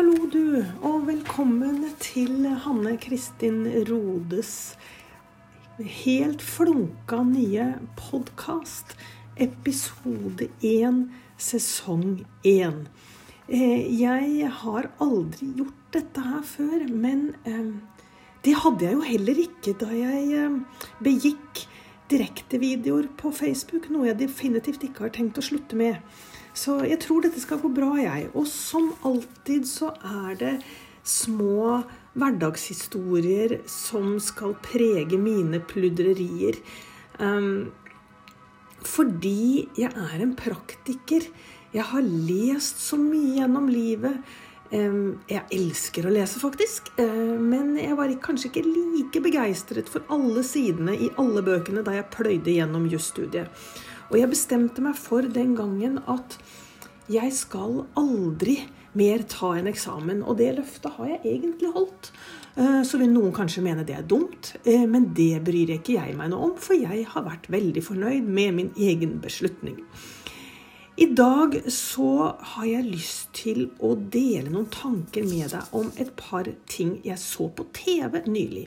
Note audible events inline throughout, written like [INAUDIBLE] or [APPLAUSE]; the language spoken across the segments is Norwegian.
Hallo, du, og velkommen til Hanne Kristin Rodes helt flunka nye podkast. Episode 1, sesong 1. Jeg har aldri gjort dette her før, men eh, det hadde jeg jo heller ikke da jeg eh, begikk direktevideoer på Facebook, noe jeg definitivt ikke har tenkt å slutte med. Så jeg tror dette skal gå bra, jeg. Og som alltid så er det små hverdagshistorier som skal prege mine pludrerier. Um, fordi jeg er en praktiker. Jeg har lest så mye gjennom livet. Um, jeg elsker å lese, faktisk. Uh, men jeg var kanskje ikke like begeistret for alle sidene i alle bøkene da jeg pløyde gjennom jusstudiet. Og jeg bestemte meg for den gangen at jeg skal aldri mer ta en eksamen. Og det løftet har jeg egentlig holdt. Eh, så vil noen kanskje mene det er dumt, eh, men det bryr ikke jeg meg noe om, for jeg har vært veldig fornøyd med min egen beslutning. I dag så har jeg lyst til å dele noen tanker med deg om et par ting jeg så på TV nylig.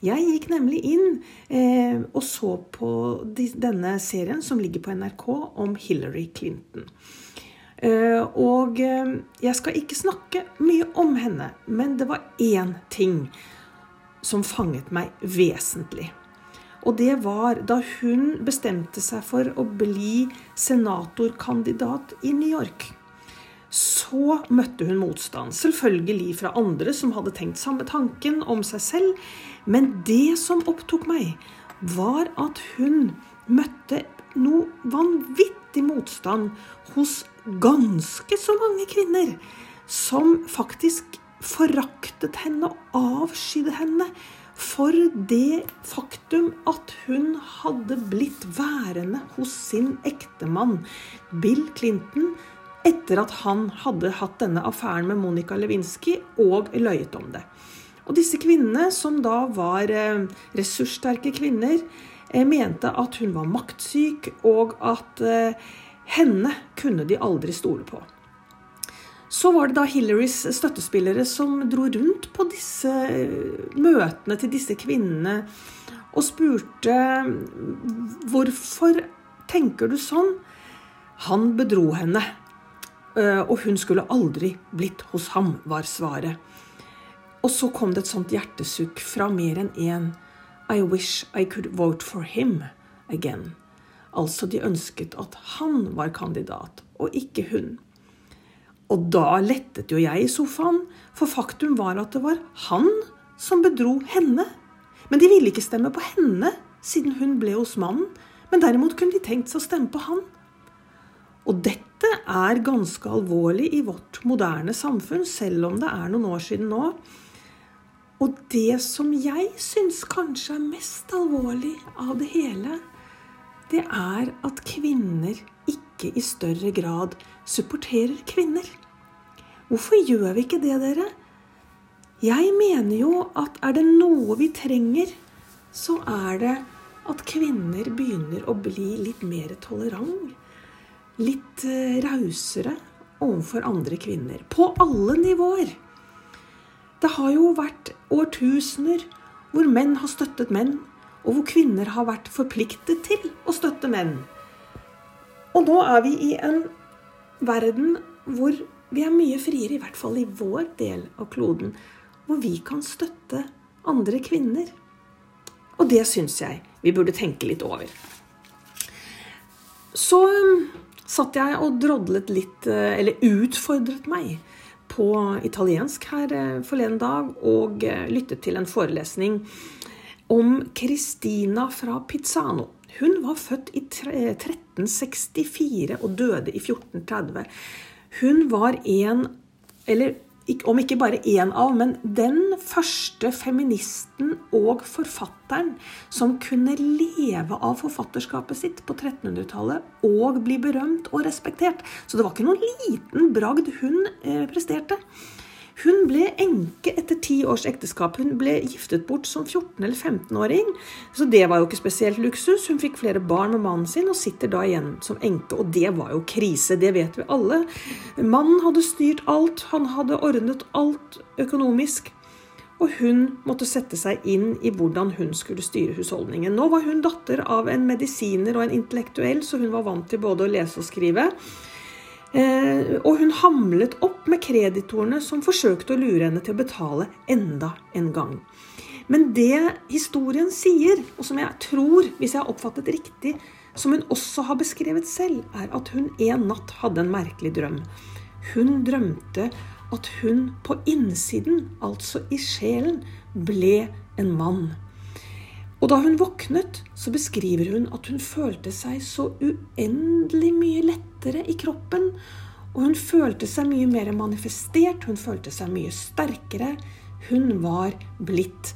Jeg gikk nemlig inn eh, og så på denne serien som ligger på NRK om Hillary Clinton. Eh, og eh, jeg skal ikke snakke mye om henne, men det var én ting som fanget meg vesentlig. Og det var da hun bestemte seg for å bli senatorkandidat i New York. Så møtte hun motstand, selvfølgelig fra andre som hadde tenkt samme tanken om seg selv. Men det som opptok meg, var at hun møtte noe vanvittig motstand hos ganske så mange kvinner som faktisk foraktet henne og avskydde henne for det faktum at hun hadde blitt værende hos sin ektemann Bill Clinton etter at han hadde hatt denne affæren med Monica Lewinsky og løyet om det. Og disse kvinnene, som da var eh, ressurssterke kvinner, eh, mente at hun var maktsyk, og at eh, henne kunne de aldri stole på. Så var det da Hillarys støttespillere som dro rundt på disse møtene til disse kvinnene og spurte hvorfor tenker du sånn? Han bedro henne, og hun skulle aldri blitt hos ham, var svaret. Og så kom det et sånt hjertesukk fra mer enn én. I wish I could vote for him again. Altså, de ønsket at han var kandidat, og ikke hun. Og da lettet jo jeg i sofaen, for faktum var at det var han som bedro henne. Men de ville ikke stemme på henne, siden hun ble hos mannen, men derimot kunne de tenkt seg å stemme på han. Og dette er ganske alvorlig i vårt moderne samfunn, selv om det er noen år siden nå. Og det som jeg syns kanskje er mest alvorlig av det hele, det er at kvinner ikke i større grad supporterer kvinner. Hvorfor gjør vi ikke det, dere? Jeg mener jo at er det noe vi trenger, så er det at kvinner begynner å bli litt mer tolerant. Litt eh, rausere overfor andre kvinner. På alle nivåer. Det har jo vært årtusener hvor menn har støttet menn, og hvor kvinner har vært forpliktet til å støtte menn. Og nå er vi i en verden hvor vi er mye friere, i hvert fall i vår del av kloden, hvor vi kan støtte andre kvinner. Og det syns jeg vi burde tenke litt over. Så um, satt jeg og drodlet litt, eh, eller utfordret meg, på italiensk her eh, forleden dag og eh, lyttet til en forelesning om Christina fra Pizzano. Hun var født i 1364 og døde i 1430. Hun var en, eller om ikke bare én av, men den første feministen og forfatteren som kunne leve av forfatterskapet sitt på 1300-tallet og bli berømt og respektert. Så det var ikke noen liten bragd hun eh, presterte. Hun ble enke etter ti års ekteskap. Hun ble giftet bort som 14- eller 15-åring. Så det var jo ikke spesielt luksus. Hun fikk flere barn med mannen sin og sitter da igjen som enke. Og det var jo krise, det vet vi alle. Mannen hadde styrt alt, han hadde ordnet alt økonomisk. Og hun måtte sette seg inn i hvordan hun skulle styre husholdningen. Nå var hun datter av en medisiner og en intellektuell, så hun var vant til både å lese og skrive. Eh, og hun hamlet opp med kreditorene som forsøkte å lure henne til å betale enda en gang. Men det historien sier, og som jeg tror, hvis jeg har oppfattet riktig, som hun også har beskrevet selv, er at hun en natt hadde en merkelig drøm. Hun drømte at hun på innsiden, altså i sjelen, ble en mann. Og da hun våknet, så beskriver hun at hun følte seg så uendelig mye lettere i kroppen. Og hun følte seg mye mer manifestert, hun følte seg mye sterkere. Hun var blitt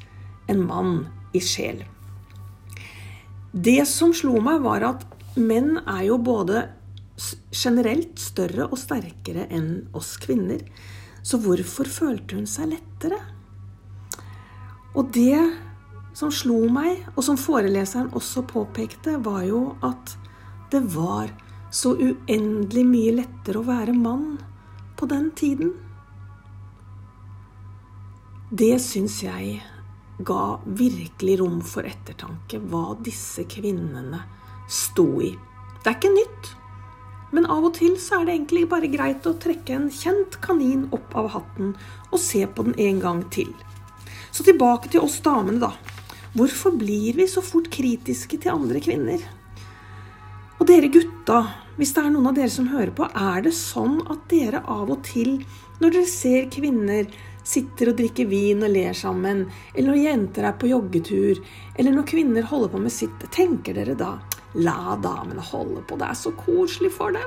en mann i sjel. Det som slo meg, var at menn er jo både generelt større og sterkere enn oss kvinner. Så hvorfor følte hun seg lettere? Og det som slo meg, og som foreleseren også påpekte, var jo at det var så uendelig mye lettere å være mann på den tiden. Det syns jeg ga virkelig rom for ettertanke, hva disse kvinnene sto i. Det er ikke nytt, men av og til så er det egentlig bare greit å trekke en kjent kanin opp av hatten og se på den en gang til. Så tilbake til oss damene, da. Hvorfor blir vi så fort kritiske til andre kvinner? Og dere gutta, hvis det er noen av dere som hører på, er det sånn at dere av og til, når dere ser kvinner sitter og drikker vin og ler sammen, eller når jenter er på joggetur, eller når kvinner holder på med sitt, tenker dere da La damene holde på, det er så koselig for dem.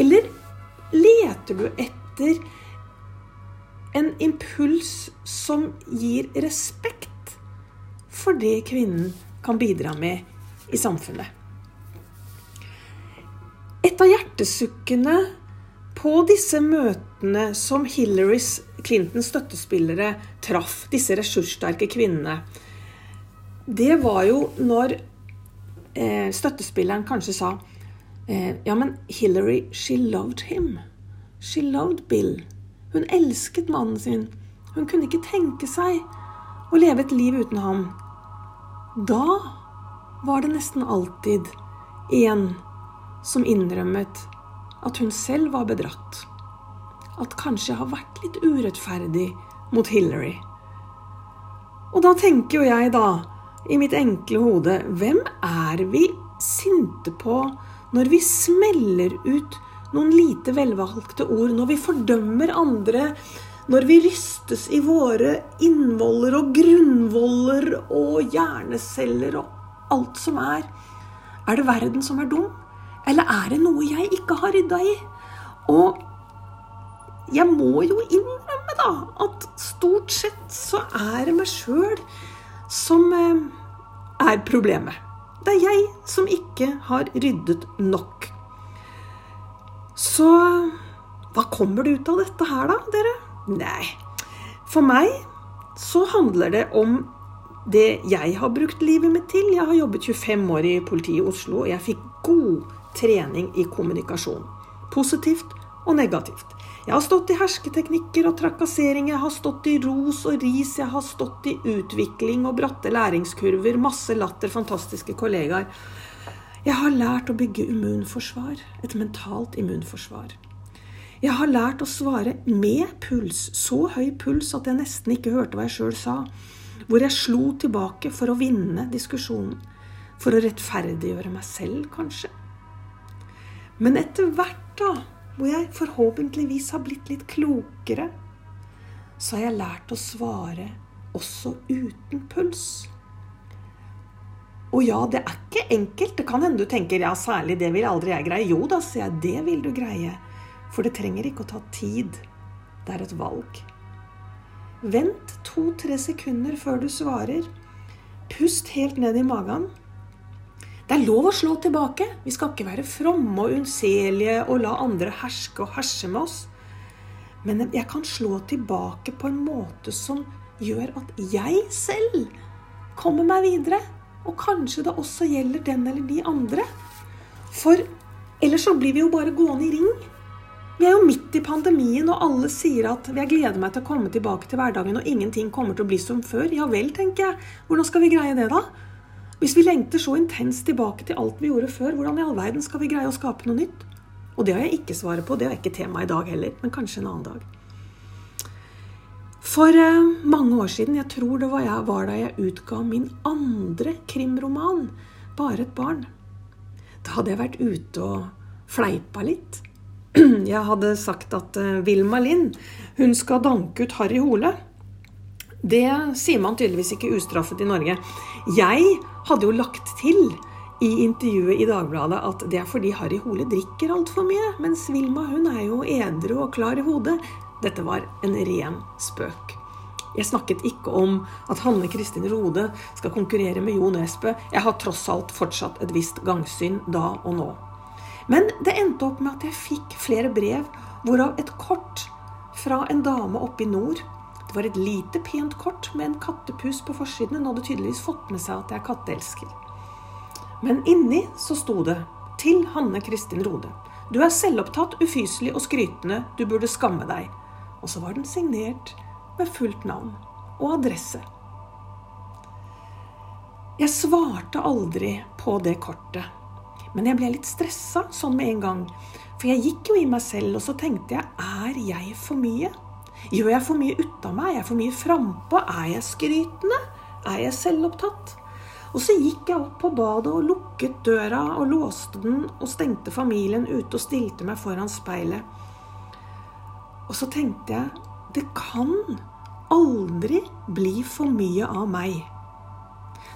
Eller leter du etter en impuls som gir respekt for det kvinnen kan bidra med i samfunnet. Et av hjertesukkene på disse møtene som Hillarys Clintons støttespillere traff, disse ressurssterke kvinnene, det var jo når eh, støttespilleren kanskje sa eh, Ja, men Hillary, she loved him. She loved Bill. Hun elsket mannen sin. Hun kunne ikke tenke seg å leve et liv uten ham. Da var det nesten alltid en som innrømmet at hun selv var bedratt. At kanskje jeg har vært litt urettferdig mot Hillary. Og da tenker jo jeg, da, i mitt enkle hode, hvem er vi sinte på når vi smeller ut noen lite velvalgte ord, når vi fordømmer andre når vi rystes i våre innvoller og grunnvoller og hjerneceller og alt som er, er det verden som er dum? Eller er det noe jeg ikke har rydda i? Og jeg må jo innrømme, da, at stort sett så er det meg sjøl som eh, er problemet. Det er jeg som ikke har ryddet nok. Så hva kommer det ut av dette her, da, dere? Nei. For meg så handler det om det jeg har brukt livet mitt til. Jeg har jobbet 25 år i politiet i Oslo, og jeg fikk god trening i kommunikasjon. Positivt og negativt. Jeg har stått i hersketeknikker og trakassering, jeg har stått i ros og ris, jeg har stått i utvikling og bratte læringskurver, masse latter, fantastiske kollegaer. Jeg har lært å bygge immunforsvar, et mentalt immunforsvar. Jeg har lært å svare med puls, så høy puls at jeg nesten ikke hørte hva jeg sjøl sa. Hvor jeg slo tilbake for å vinne diskusjonen. For å rettferdiggjøre meg selv, kanskje. Men etter hvert, da, hvor jeg forhåpentligvis har blitt litt klokere, så har jeg lært å svare også uten puls. Og ja, det er ikke enkelt. Det kan hende du tenker ja, særlig det vil aldri jeg greie. Jo da, sier jeg, det vil du greie. For det trenger ikke å ta tid. Det er et valg. Vent to-tre sekunder før du svarer. Pust helt ned i magen. Det er lov å slå tilbake. Vi skal ikke være fromme og unnselige og la andre herske og herse med oss. Men jeg kan slå tilbake på en måte som gjør at jeg selv kommer meg videre. Og kanskje det også gjelder den eller de andre. For ellers så blir vi jo bare gående i ring. Vi er jo midt i pandemien, og alle sier at jeg gleder meg til å komme tilbake til hverdagen, og ingenting kommer til å bli som før. Ja vel, tenker jeg. Hvordan skal vi greie det, da? Hvis vi lengter så intenst tilbake til alt vi gjorde før, hvordan i all verden skal vi greie å skape noe nytt? Og det har jeg ikke svaret på, det er ikke tema i dag heller, men kanskje en annen dag. For eh, mange år siden, jeg tror det var, jeg, var da jeg utga min andre krimroman, 'Bare et barn'. Da hadde jeg vært ute og fleipa litt. [CLEARS THROAT] Jeg hadde sagt at uh, Vilma Lind hun skal danke ut Harry Hole. Det sier man tydeligvis ikke ustraffet i Norge. Jeg hadde jo lagt til i intervjuet i Dagbladet at det er fordi Harry Hole drikker altfor mye, mens Vilma hun er jo edru og klar i hodet. Dette var en ren spøk. Jeg snakket ikke om at Hanne Kristin Rode skal konkurrere med Jo Nesbø. Jeg har tross alt fortsatt et visst gangsyn da og nå. Men det endte opp med at jeg fikk flere brev, hvorav et kort fra en dame oppe i nord. Det var et lite, pent kort med en kattepus på forsiden. Hun hadde tydeligvis fått med seg at jeg er katteelsker. Men inni så sto det til Hanne Kristin Rode. Du er selvopptatt, ufyselig og skrytende. Du burde skamme deg. Og så var den signert med fullt navn og adresse. Jeg svarte aldri på det kortet. Men jeg ble litt stressa sånn med en gang. For jeg gikk jo i meg selv, og så tenkte jeg er jeg for mye? Gjør jeg for mye ut av meg? Er jeg for mye frampå? Er jeg skrytende? Er jeg selvopptatt? Og så gikk jeg opp på badet og lukket døra og låste den og stengte familien ute og stilte meg foran speilet. Og så tenkte jeg det kan aldri bli for mye av meg.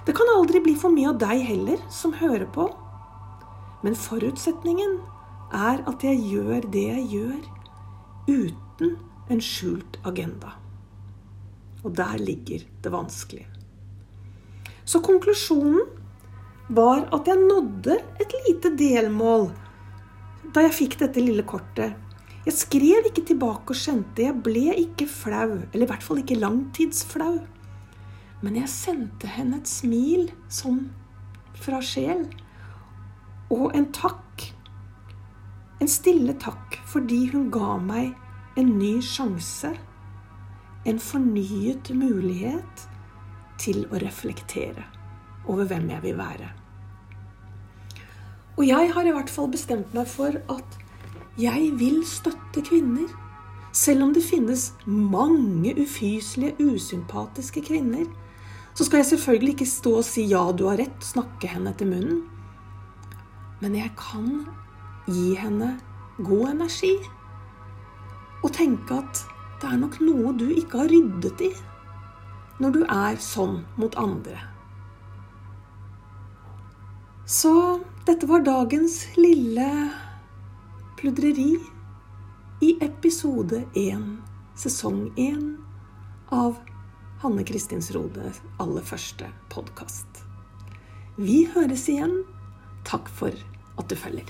Det kan aldri bli for mye av deg heller, som hører på. Men forutsetningen er at jeg gjør det jeg gjør, uten en skjult agenda. Og der ligger det vanskelige. Så konklusjonen var at jeg nådde et lite delmål da jeg fikk dette lille kortet. Jeg skrev ikke tilbake og skjente, Jeg ble ikke flau. Eller i hvert fall ikke langtidsflau. Men jeg sendte henne et smil som fra sjel og en takk. En stille takk fordi hun ga meg en ny sjanse. En fornyet mulighet til å reflektere over hvem jeg vil være. Og jeg har i hvert fall bestemt meg for at jeg vil støtte kvinner. Selv om det finnes mange ufyselige, usympatiske kvinner, så skal jeg selvfølgelig ikke stå og si 'ja, du har rett', snakke henne til munnen. Men jeg kan gi henne god energi. Og tenke at det er nok noe du ikke har ryddet i når du er sånn mot andre. Så dette var dagens lille pludreri i episode én, sesong én av Hanne Kristins Rode aller første podkast. Vi høres igjen. Takk for at du følger.